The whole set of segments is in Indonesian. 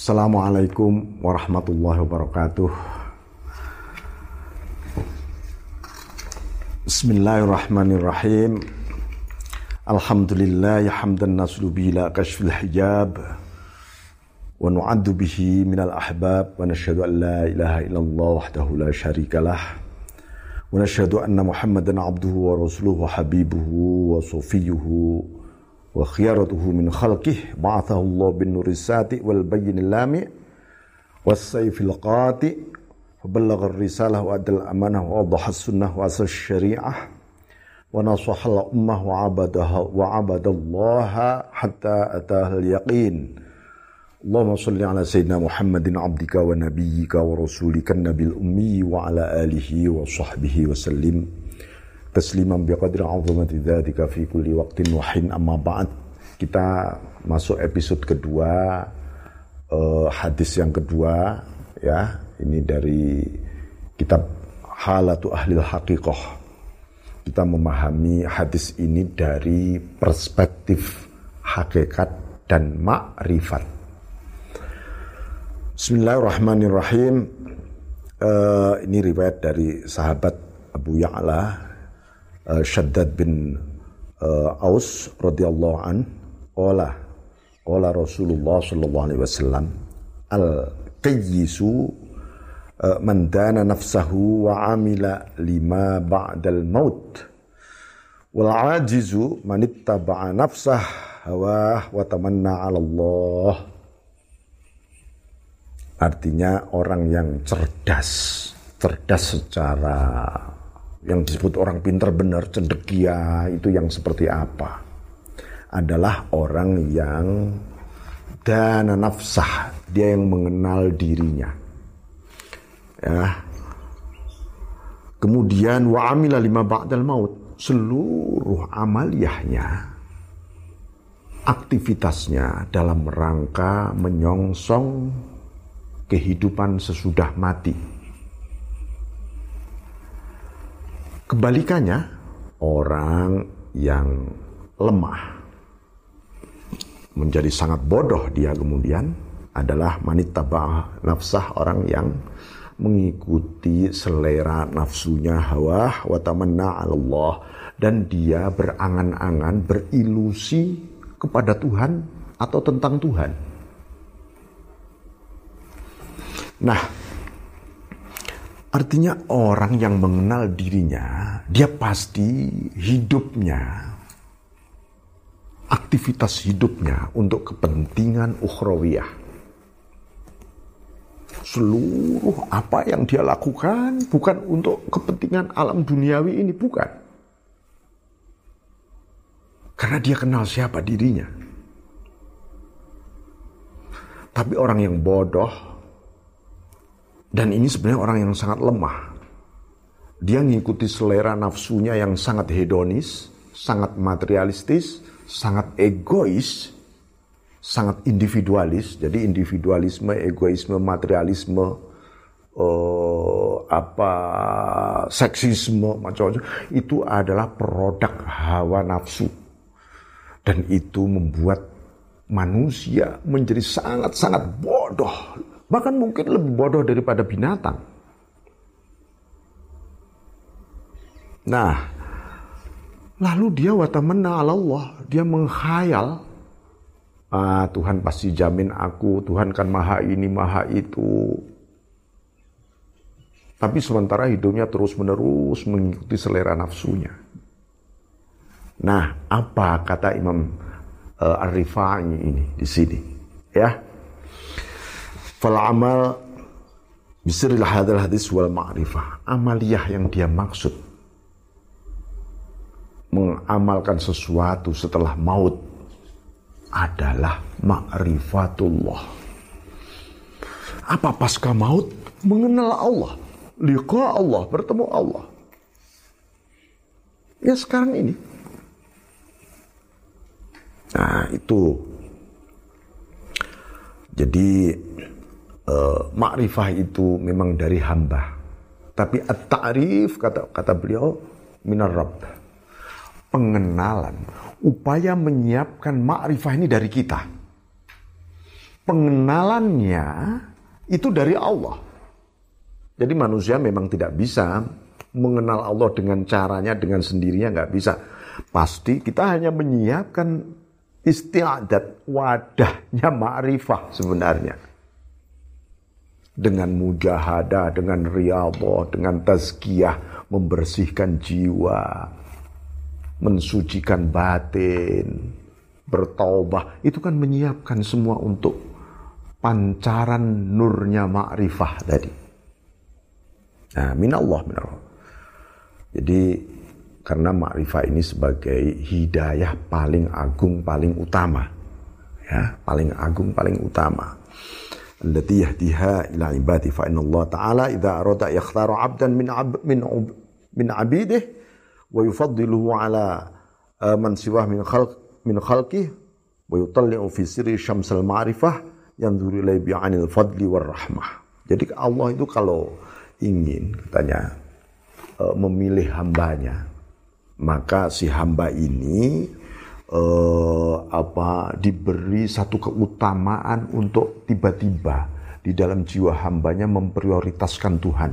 Assalamualaikum warahmatullahi wabarakatuh. Bismillahirrahmanirrahim. Alhamdulillah hamdan naslu bila kashfil hijab wa nu'addu bihi minal ahbab wa nashhadu an la ilaha illallah wahdahu la syarikalah wa nashhadu anna muhammadan abduhu wa rasuluhu habibuhu wa sufiyuhu وخيارته من خلقه بعثه الله بالنور الساتئ والبين اللامع والسيف القاطع فبلغ الرسالة وأدى الأمانة وأوضح السنة وأسى الشريعة ونصح الأمة وعبدها وعبد الله حتى أتاه اليقين. اللهم صل على سيدنا محمد عبدك ونبيك ورسولك النبي الأمي وعلى آله وصحبه وسلم. Tasliman biqadri azamati dzalika fi kulli waqtin wa hin amma ba'd. Kita masuk episode kedua uh, hadis yang kedua ya. Ini dari kitab Halatu Ahlil Haqiqah. Kita memahami hadis ini dari perspektif hakikat dan makrifat. Bismillahirrahmanirrahim. Uh, ini riwayat dari sahabat Abu Ya'la uh, Shaddad bin uh, Aus radhiyallahu an qala qala Rasulullah sallallahu alaihi wasallam al qayyisu uh, man dana nafsahu wa amila lima ba'dal maut wal ajizu man ittaba'a nafsah hawa wa tamanna 'ala Allah. Artinya orang yang cerdas cerdas secara yang disebut orang pintar benar cendekia itu yang seperti apa? Adalah orang yang dana nafsah. Dia yang mengenal dirinya. Ya. Kemudian wa amila lima ba'dal maut. Seluruh amaliyahnya aktivitasnya dalam rangka menyongsong kehidupan sesudah mati Kebalikannya, orang yang lemah menjadi sangat bodoh dia kemudian adalah manitaba nafsah orang yang mengikuti selera nafsunya hawa wa tamanna Allah dan dia berangan-angan berilusi kepada Tuhan atau tentang Tuhan. Nah, Artinya orang yang mengenal dirinya, dia pasti hidupnya, aktivitas hidupnya untuk kepentingan ukhrawiyah. Seluruh apa yang dia lakukan bukan untuk kepentingan alam duniawi ini, bukan. Karena dia kenal siapa dirinya. Tapi orang yang bodoh, dan ini sebenarnya orang yang sangat lemah. Dia mengikuti selera nafsunya yang sangat hedonis, sangat materialistis, sangat egois, sangat individualis. Jadi individualisme, egoisme, materialisme, uh, apa seksisme macam-macam itu adalah produk hawa nafsu. Dan itu membuat manusia menjadi sangat-sangat bodoh Bahkan mungkin lebih bodoh daripada binatang. Nah, lalu dia watamana Allah, dia menghayal, ah Tuhan pasti jamin aku, Tuhan kan maha ini, maha itu. Tapi sementara hidupnya terus menerus mengikuti selera nafsunya. Nah, apa kata Imam uh, Ar-Rifai ini di sini? Ya, Fal amal bisiril hadal hadis wal ma'rifah. Amaliyah yang dia maksud. Mengamalkan sesuatu setelah maut adalah ma'rifatullah. Apa pasca maut? Mengenal Allah. Liqa Allah, bertemu Allah. Ya sekarang ini. Nah itu. Jadi makrifah itu memang dari hamba. Tapi at-ta'rif kata kata beliau minar rabb. Pengenalan, upaya menyiapkan makrifah ini dari kita. pengenalannya itu dari Allah. Jadi manusia memang tidak bisa mengenal Allah dengan caranya, dengan sendirinya nggak bisa. Pasti kita hanya menyiapkan istiadat wadahnya ma'rifah sebenarnya. Dengan mujahadah, dengan riyadhah, dengan tazkiyah, membersihkan jiwa, mensucikan batin, bertaubah, itu kan menyiapkan semua untuk pancaran nurnya ma'rifah tadi. Nah, minallah, minallah. Jadi karena ma'rifah ini sebagai hidayah paling agung, paling utama. Ya, paling agung, paling utama. Allati yahdiha ila ibadi fa inna Allah ta'ala idza arada yakhtaru 'abdan min ab, min min 'abidih wa yufaddiluhu ala uh, man siwah min khalq min khalqih wa yutalli'u fi sirri syamsal ma'rifah rahmah. Jadi Allah itu kalau ingin katanya uh, memilih hambanya maka si hamba ini uh, apa diberi satu keutamaan untuk tiba-tiba di dalam jiwa hambanya memprioritaskan Tuhan.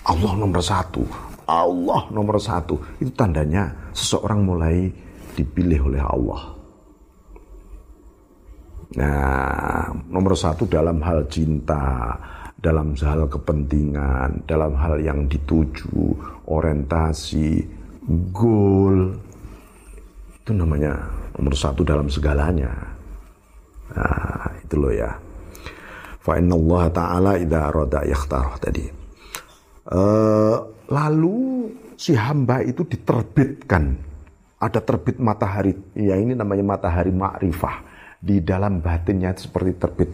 Allah nomor satu, Allah nomor satu. Itu tandanya seseorang mulai dipilih oleh Allah. Nah, nomor satu dalam hal cinta, dalam hal kepentingan, dalam hal yang dituju, orientasi, goal. Itu namanya nomor satu dalam segalanya. Nah, itu loh ya. Fa Allah Ta'ala idha roda tadi. Uh, lalu si hamba itu diterbitkan. Ada terbit matahari. Ya ini namanya matahari ma'rifah. Di dalam batinnya seperti terbit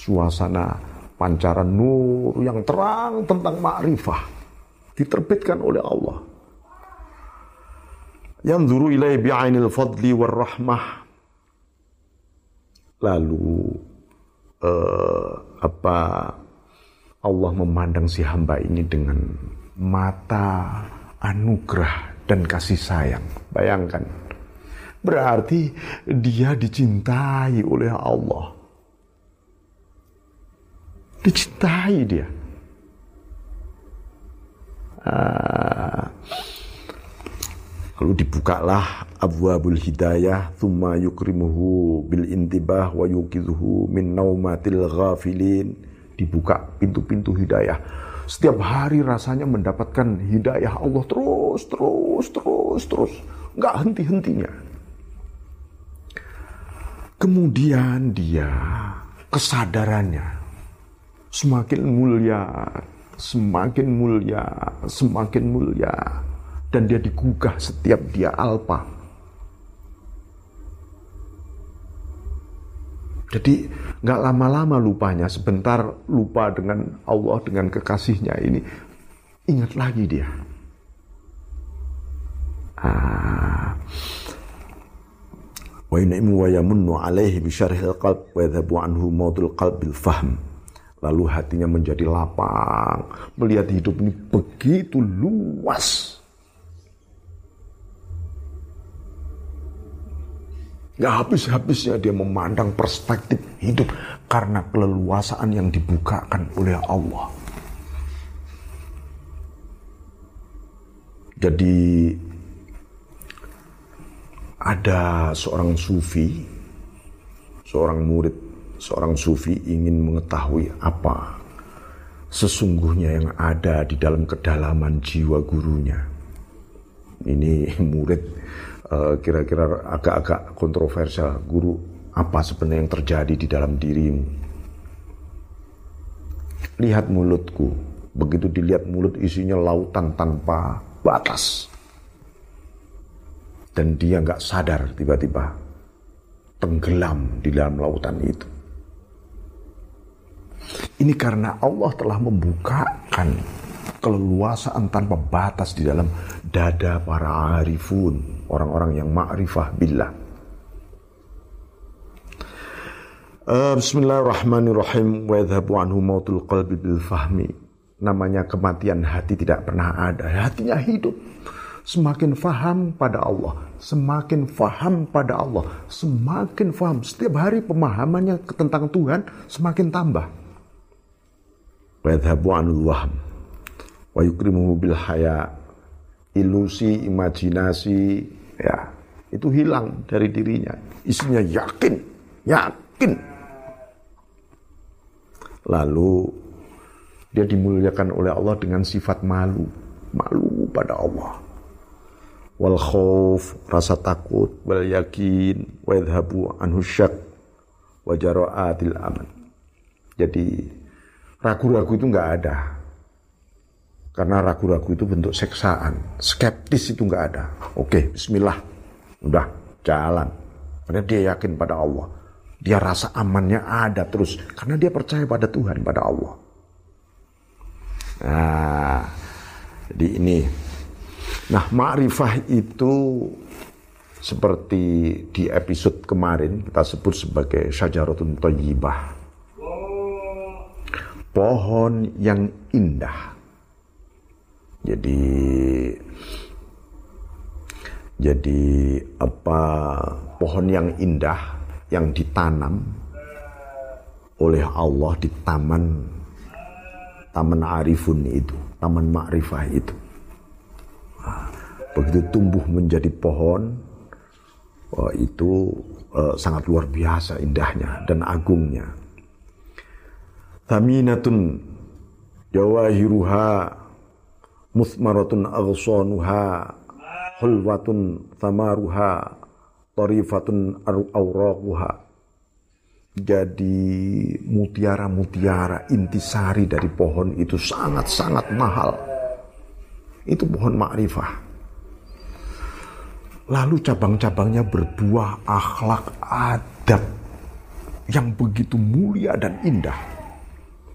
suasana pancaran nur yang terang tentang ma'rifah diterbitkan oleh Allah. Yang duru ilai bi'ainil fadli war rahmah. Lalu uh, apa Allah memandang si hamba ini dengan mata anugerah dan kasih sayang. Bayangkan. Berarti dia dicintai oleh Allah dicintai dia. Uh, lalu dibukalah abwabul hidayah thumma yukrimuhu bil intibah wa yukizuhu min naumatil ghafilin. Dibuka pintu-pintu hidayah. Setiap hari rasanya mendapatkan hidayah Allah terus terus terus terus. Nggak henti-hentinya. Kemudian dia kesadarannya semakin mulia, semakin mulia, semakin mulia. Dan dia digugah setiap dia alpa. Jadi nggak lama-lama lupanya, sebentar lupa dengan Allah, dengan kekasihnya ini. Ingat lagi dia. Ah. Wa yun'imu wa yamunnu alaihi bi syarhil qalb wa yadhabu anhu mautul qalb bil fahm Lalu hatinya menjadi lapang, melihat hidup ini begitu luas. Gak habis-habisnya dia memandang perspektif hidup karena keleluasaan yang dibukakan oleh Allah. Jadi ada seorang sufi, seorang murid seorang sufi ingin mengetahui apa sesungguhnya yang ada di dalam kedalaman jiwa gurunya. Ini murid eh, kira-kira agak-agak kontroversial. Guru, apa sebenarnya yang terjadi di dalam dirimu? Lihat mulutku. Begitu dilihat mulut isinya lautan tanpa batas. Dan dia nggak sadar tiba-tiba tenggelam di dalam lautan itu. Ini karena Allah telah membukakan keleluasaan tanpa batas di dalam dada para arifun, orang-orang yang ma'rifah billah. Uh, Bismillahirrahmanirrahim wa yadhabu anhu mautul qalbi bil fahmi. Namanya kematian hati tidak pernah ada. Hatinya hidup semakin faham pada Allah, semakin faham pada Allah, semakin faham. Setiap hari pemahamannya tentang Tuhan semakin tambah. Wa anul wahm wa yukrimuhu bil haya. Ilusi, imajinasi, ya, itu hilang dari dirinya. Isinya yakin, yakin. Lalu dia dimuliakan oleh Allah dengan sifat malu, malu pada Allah wal khauf rasa takut wal yakin wa yadhabu anhu syak wa jara'atil aman jadi ragu-ragu itu nggak ada. Karena ragu-ragu itu bentuk seksaan. Skeptis itu nggak ada. Oke bismillah. Udah jalan. Karena dia yakin pada Allah. Dia rasa amannya ada terus. Karena dia percaya pada Tuhan pada Allah. Nah jadi ini. Nah, ma'rifah itu seperti di episode kemarin kita sebut sebagai syajaratun thayyibah. Pohon yang indah. Jadi jadi apa pohon yang indah yang ditanam oleh Allah di taman taman arifun itu, taman ma'rifah itu begitu tumbuh menjadi pohon oh, itu uh, sangat luar biasa indahnya dan agungnya taminatun jawahiruha musmaratun aghsanuha hulwatun thamaruha tarifatun awraquha jadi mutiara-mutiara intisari dari pohon itu sangat-sangat mahal. Itu pohon ma'rifah. Lalu cabang-cabangnya berbuah akhlak adab yang begitu mulia dan indah.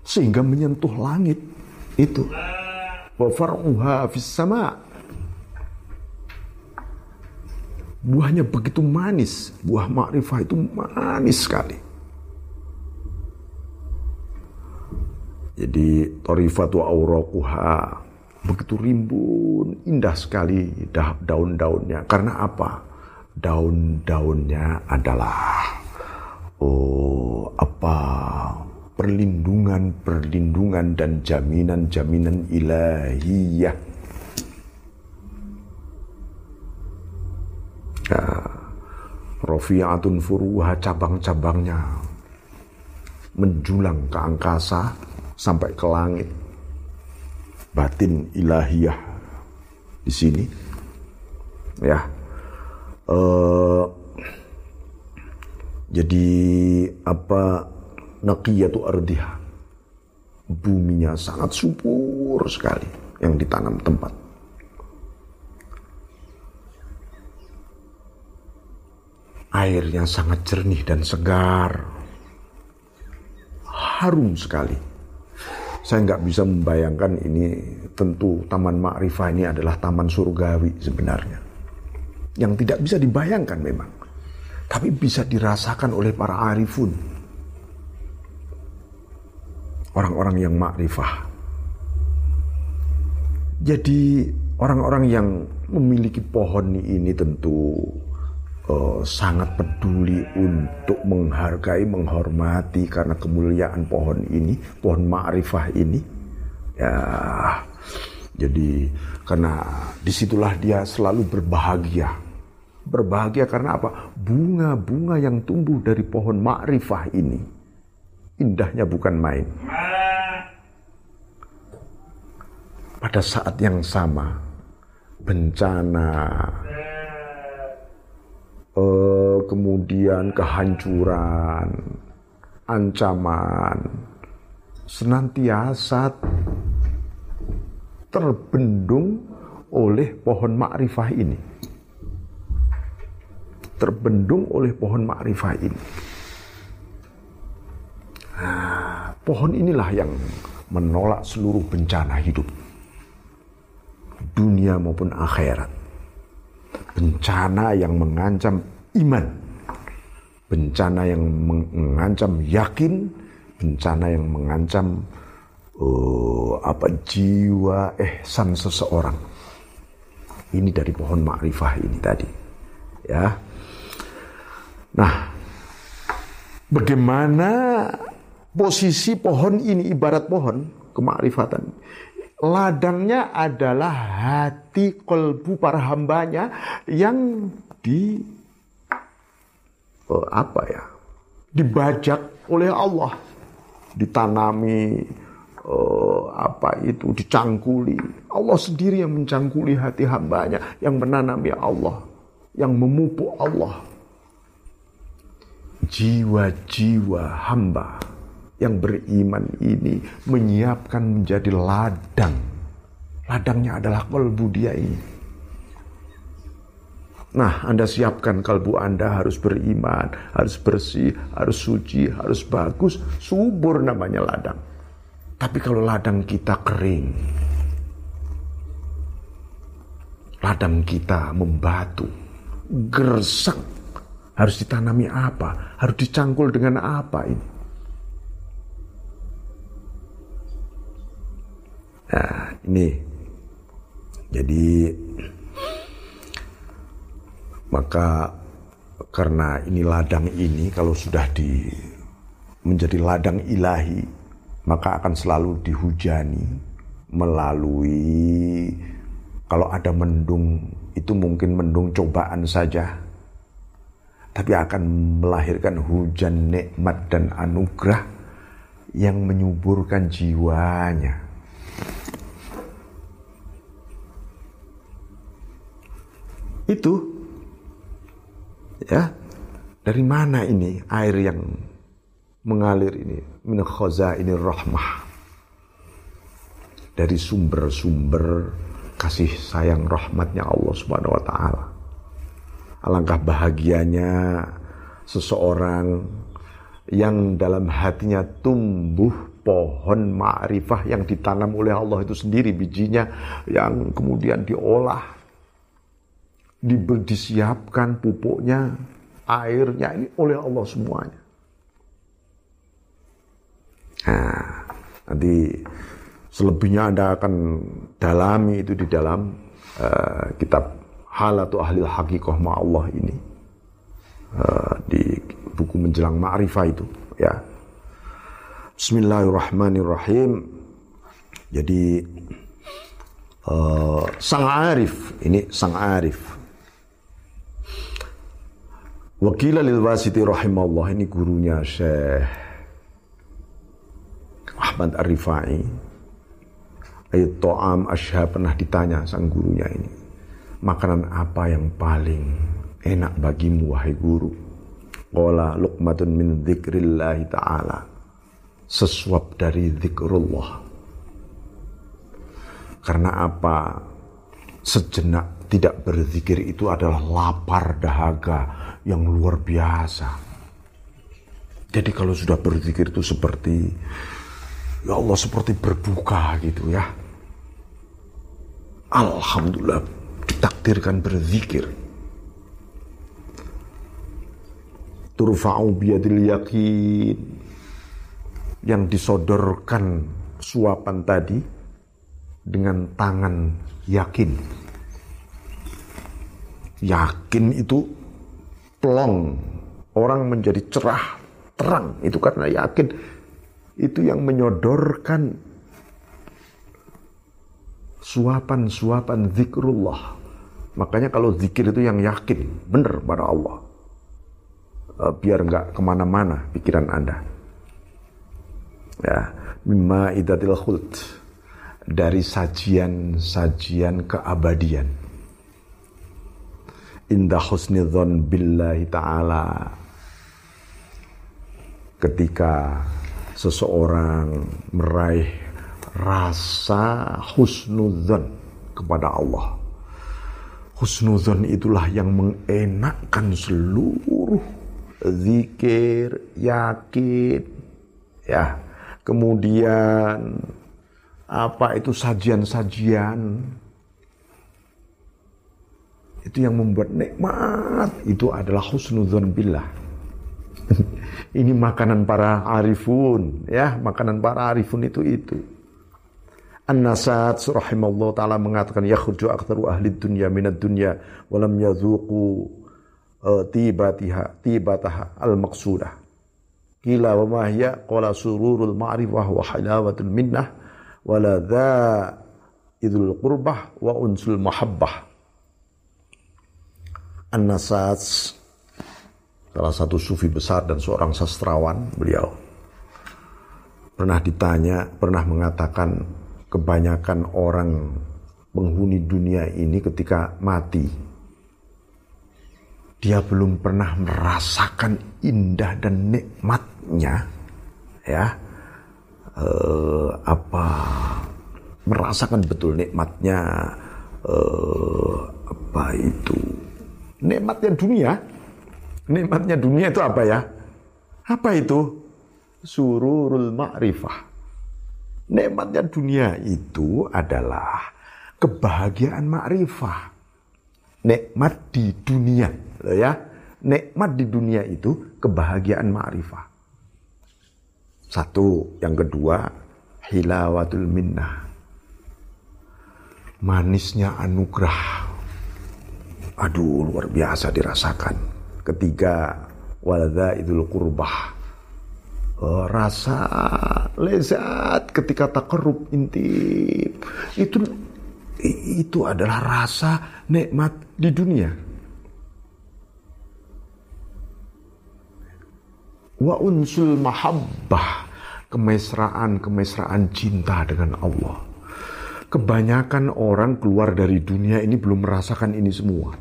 Sehingga menyentuh langit. Itu. Fis sama. Buahnya begitu manis. Buah makrifah itu manis sekali. Jadi torifatu auraquha begitu rimbun, indah sekali daun-daunnya. Karena apa? Daun-daunnya adalah oh apa perlindungan-perlindungan dan jaminan-jaminan ilahiyah. Ya, Rofiatun furuha cabang-cabangnya menjulang ke angkasa sampai ke langit. Batin ilahiyah di sini. Ya. Uh, jadi apa naqiyatu ardiha buminya sangat subur sekali yang ditanam tempat airnya sangat jernih dan segar harum sekali saya nggak bisa membayangkan ini tentu Taman Ma'rifah ini adalah taman surgawi sebenarnya. Yang tidak bisa dibayangkan memang. Tapi bisa dirasakan oleh para arifun. Orang-orang yang ma'rifah. Jadi orang-orang yang memiliki pohon ini tentu uh, sangat peduli untuk menghargai, menghormati karena kemuliaan pohon ini, pohon ma'rifah ini. Ya, jadi karena di situlah dia selalu berbahagia. Berbahagia karena apa? Bunga-bunga yang tumbuh dari pohon ma'rifah ini. Indahnya bukan main. Pada saat yang sama, bencana, uh, kemudian kehancuran, ancaman, senantiasa terbendung oleh pohon makrifah ini. Terbendung oleh pohon makrifah ini. Nah, pohon inilah yang menolak seluruh bencana hidup. Dunia maupun akhirat bencana yang mengancam iman, bencana yang mengancam yakin, bencana yang mengancam uh, apa jiwa ehsan seseorang. ini dari pohon ma'rifah ini tadi. Ya. Nah, bagaimana posisi pohon ini ibarat pohon kemakrifatan. Ladangnya adalah hati kolbu para hambanya yang di uh, apa ya dibajak oleh Allah, ditanami uh, apa itu dicangkuli. Allah sendiri yang mencangkuli hati hambanya, yang menanami Allah, yang memupuk Allah. Jiwa-jiwa hamba yang beriman ini menyiapkan menjadi ladang. Ladangnya adalah kolbu dia ini. Nah, Anda siapkan kalbu Anda harus beriman, harus bersih, harus suci, harus bagus, subur namanya ladang. Tapi kalau ladang kita kering, ladang kita membatu, gersak, harus ditanami apa? Harus dicangkul dengan apa ini? Nah, ini. Jadi maka karena ini ladang ini kalau sudah di menjadi ladang ilahi maka akan selalu dihujani melalui kalau ada mendung itu mungkin mendung cobaan saja tapi akan melahirkan hujan nikmat dan anugerah yang menyuburkan jiwanya itu Ya, dari mana ini air yang mengalir ini? Min ini rahmah. Dari sumber-sumber kasih sayang rahmatnya Allah Subhanahu wa taala. Alangkah bahagianya seseorang yang dalam hatinya tumbuh pohon ma'rifah yang ditanam oleh Allah itu sendiri bijinya yang kemudian diolah disiapkan pupuknya, airnya ini oleh Allah semuanya. Nah, nanti selebihnya Anda akan dalami itu di dalam uh, kitab Halatu Ahli Hakikoh Allah ini. Uh, di buku menjelang ma'rifah itu ya. Bismillahirrahmanirrahim. Jadi uh, sang arif ini sang arif Wakila lil wasiti rahimahullah ini gurunya Syekh Ahmad Ar-Rifai. Ayat To'am Asyha pernah ditanya sang gurunya ini. Makanan apa yang paling enak bagimu wahai guru? Qala luqmatun min dzikrillahi ta'ala. Sesuap dari zikrullah. Karena apa? Sejenak tidak berzikir itu adalah lapar dahaga yang luar biasa. Jadi kalau sudah berzikir itu seperti ya Allah seperti berbuka gitu ya. Alhamdulillah ditakdirkan berzikir. Turfa'u biyadil yakin yang disodorkan suapan tadi dengan tangan yakin. Yakin itu plong, orang menjadi cerah, terang. Itu karena yakin. Itu yang menyodorkan suapan-suapan zikrullah. Makanya kalau zikir itu yang yakin, benar pada Allah. Eh, biar nggak ke mana-mana pikiran Anda. Ya, mimma idatil khult. Dari sajian-sajian keabadian indah husnidzon billahi ta'ala. Ketika seseorang meraih rasa husnudzon kepada Allah. Husnudzon itulah yang mengenakkan seluruh zikir yakin ya. Kemudian apa itu sajian-sajian itu yang membuat nikmat itu adalah husnudzon billah. Ini makanan para arifun, ya, makanan para arifun itu itu. An-Nasat rahimahullah taala mengatakan yakhruju aktsaru ahli dunya minad dunya wa lam yadhuqu uh, tibatiha tibataha al-maqsudah. Kila wa hiya qala sururul ma'rifah wa halawatul minnah wa la dha idul qurbah wa unsul mahabbah. An-Nasat salah satu sufi besar dan seorang sastrawan beliau. Pernah ditanya, pernah mengatakan kebanyakan orang penghuni dunia ini ketika mati dia belum pernah merasakan indah dan nikmatnya ya. Eh, apa merasakan betul nikmatnya eh, apa itu nikmatnya dunia nikmatnya dunia itu apa ya apa itu sururul ma'rifah Nikmatnya dunia itu adalah kebahagiaan makrifah. Nikmat di dunia, ya. Nikmat di dunia itu kebahagiaan makrifah. Satu, yang kedua, hilawatul minnah. Manisnya anugerah. Aduh, luar biasa dirasakan. Ketiga, walada idul kurbah oh, rasa lezat ketika takarub intip itu itu adalah rasa nikmat di dunia. Wa unsul mahabbah kemesraan-kemesraan cinta dengan Allah. Kebanyakan orang keluar dari dunia ini belum merasakan ini semua.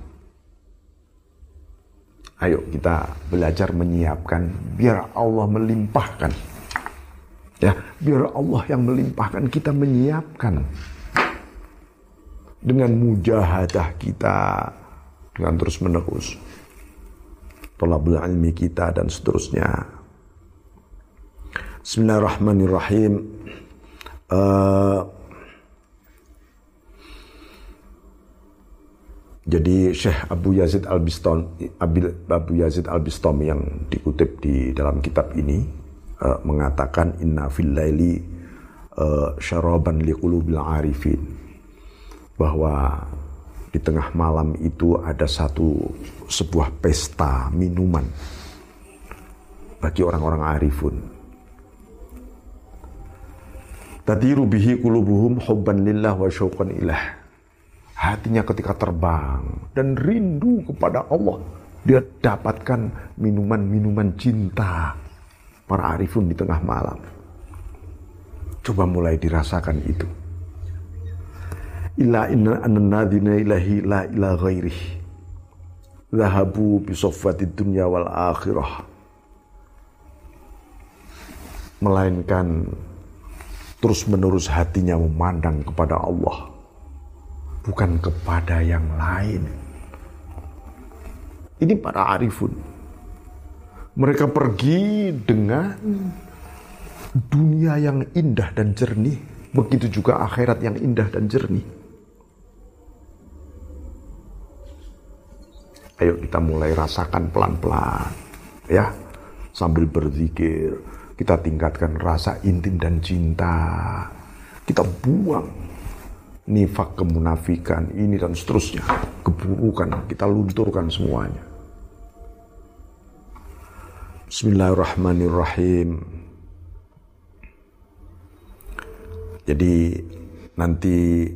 Ayo kita belajar menyiapkan biar Allah melimpahkan. Ya, biar Allah yang melimpahkan kita menyiapkan dengan mujahadah kita dengan terus menerus tolabul ilmi kita dan seterusnya. Bismillahirrahmanirrahim. Uh, Jadi Syekh Abu Yazid Al Bistami, Abu Yazid Al Bistami yang dikutip di dalam kitab ini uh, mengatakan inna fil laili uh, syaraban liqulubil arifin bahwa di tengah malam itu ada satu sebuah pesta minuman bagi orang-orang arifun. Tadiru bihi qulubuhum hubban lillah wa syauqan ilah hatinya ketika terbang dan rindu kepada Allah. Dia dapatkan minuman-minuman cinta para arifun di tengah malam. Coba mulai dirasakan itu. Illa inna annadina ilahi la ila ghairih. Zahabu bisofati dunya wal akhirah. Melainkan terus menerus hatinya memandang kepada Allah bukan kepada yang lain. Ini para arifun. Mereka pergi dengan dunia yang indah dan jernih. Begitu juga akhirat yang indah dan jernih. Ayo kita mulai rasakan pelan-pelan. Ya, sambil berzikir. Kita tingkatkan rasa intim dan cinta. Kita buang nifak kemunafikan ini dan seterusnya. Keburukan kita lunturkan semuanya. Bismillahirrahmanirrahim. Jadi nanti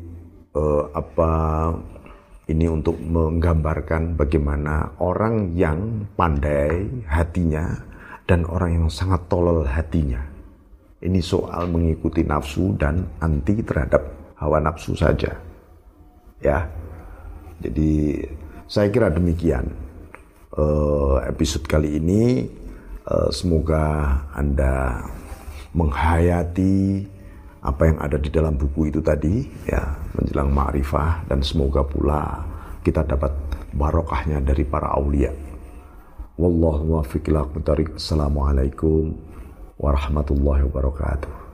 eh, apa ini untuk menggambarkan bagaimana orang yang pandai hatinya dan orang yang sangat tolol hatinya. Ini soal mengikuti nafsu dan anti terhadap hawa nafsu saja. Ya. Jadi saya kira demikian uh, episode kali ini uh, semoga Anda menghayati apa yang ada di dalam buku itu tadi ya menjelang ma'rifah dan semoga pula kita dapat barokahnya dari para aulia. Wallahu muwaffiq ila Assalamualaikum warahmatullahi wabarakatuh.